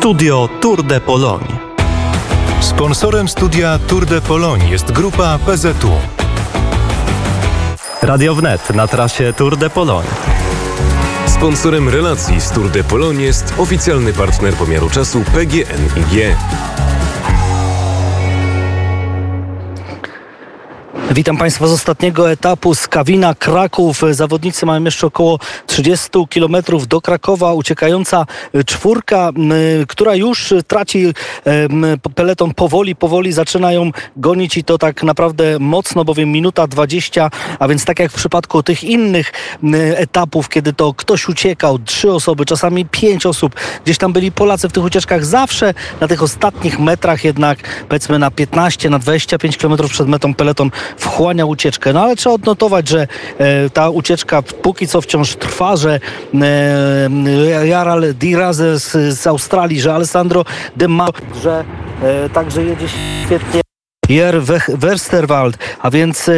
Studio Tour de Pologne. Sponsorem studia Tour de Pologne jest grupa PZU. Radio Wnet na trasie Tour de Pologne. Sponsorem relacji z Tour de Pologne jest oficjalny partner pomiaru czasu PGNiG. Witam Państwa z ostatniego etapu z Kawina Kraków. Zawodnicy mają jeszcze około 30 km do Krakowa. Uciekająca czwórka, która już traci peleton powoli, powoli zaczyna ją gonić i to tak naprawdę mocno, bowiem minuta 20, a więc tak jak w przypadku tych innych etapów, kiedy to ktoś uciekał, trzy osoby, czasami pięć osób, gdzieś tam byli Polacy w tych ucieczkach, zawsze na tych ostatnich metrach jednak powiedzmy na 15, na 25 km przed metą peleton wchłania ucieczkę. No ale trzeba odnotować, że e, ta ucieczka póki co wciąż trwa, że e, Jaral Diraz z, z Australii, że Alessandro De że e, także jedzie świetnie. Jer Westerwald, a więc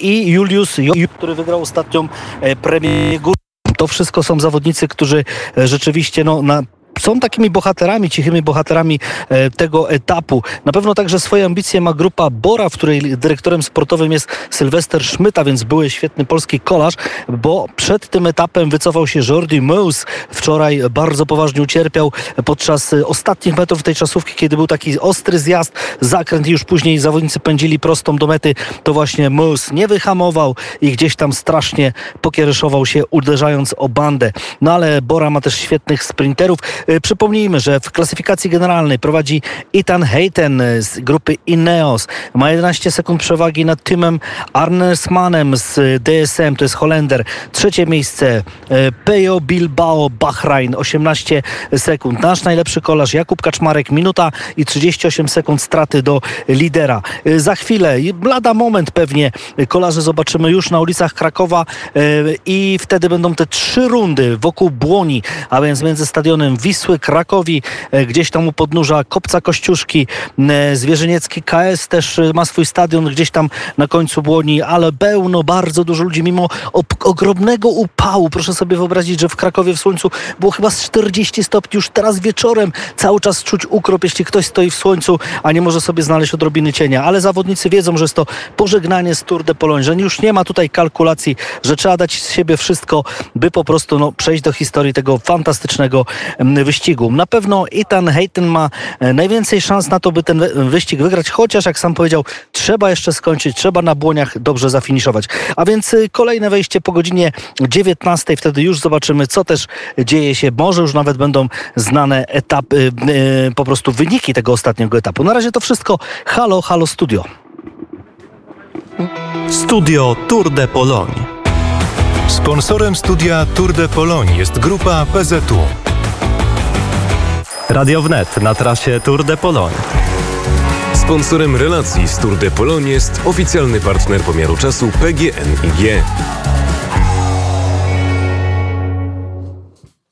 i Julius, który wygrał ostatnią premię to wszystko są zawodnicy, którzy rzeczywiście no, na są takimi bohaterami, cichymi bohaterami e, tego etapu. Na pewno także swoje ambicje ma grupa Bora, w której dyrektorem sportowym jest Sylwester Szmyta, więc były świetny polski kolarz, bo przed tym etapem wycofał się Jordi Meus. Wczoraj bardzo poważnie ucierpiał podczas ostatnich metrów tej czasówki, kiedy był taki ostry zjazd, zakręt i już później zawodnicy pędzili prostą do mety, to właśnie Meus nie wyhamował i gdzieś tam strasznie pokiereszował się, uderzając o bandę. No ale Bora ma też świetnych sprinterów. E, przypomnijmy, że w klasyfikacji generalnej prowadzi Ethan Hayten z grupy Ineos. Ma 11 sekund przewagi nad Timem Arnesmanem z DSM, to jest Holender. Trzecie miejsce e, Pejo Bilbao Bahrain, 18 sekund. Nasz najlepszy kolarz Jakub Kaczmarek, minuta i 38 sekund straty do lidera. Za chwilę, lada moment pewnie, kolarze zobaczymy już na ulicach Krakowa i wtedy będą te trzy rundy wokół Błoni, a więc między stadionem Wisły Wisły, Krakowi, e, gdzieś tam u podnóża Kopca Kościuszki, e, Zwierzyniecki KS też e, ma swój stadion gdzieś tam na końcu Błoni, ale pełno, bardzo dużo ludzi, mimo ogromnego upału. Proszę sobie wyobrazić, że w Krakowie w słońcu było chyba z 40 stopni, już teraz wieczorem cały czas czuć ukrop, jeśli ktoś stoi w słońcu, a nie może sobie znaleźć odrobiny cienia. Ale zawodnicy wiedzą, że jest to pożegnanie z Tour de Pologne, że już nie ma tutaj kalkulacji, że trzeba dać z siebie wszystko, by po prostu no, przejść do historii tego fantastycznego wyścigu. Na pewno Ethan Hayton ma e, najwięcej szans na to, by ten wyścig wygrać, chociaż jak sam powiedział, trzeba jeszcze skończyć, trzeba na błoniach dobrze zafiniszować. A więc y, kolejne wejście po godzinie 19, wtedy już zobaczymy, co też dzieje się. Może już nawet będą znane etapy, y, po prostu wyniki tego ostatniego etapu. Na razie to wszystko. Halo, halo studio. Studio Tour de Pologne. Sponsorem studia Tour de Pologne jest grupa PZU. Radio Wnet na trasie Tour de Pologne. Sponsorem relacji z Tour de Pologne jest oficjalny partner pomiaru czasu PGNiG.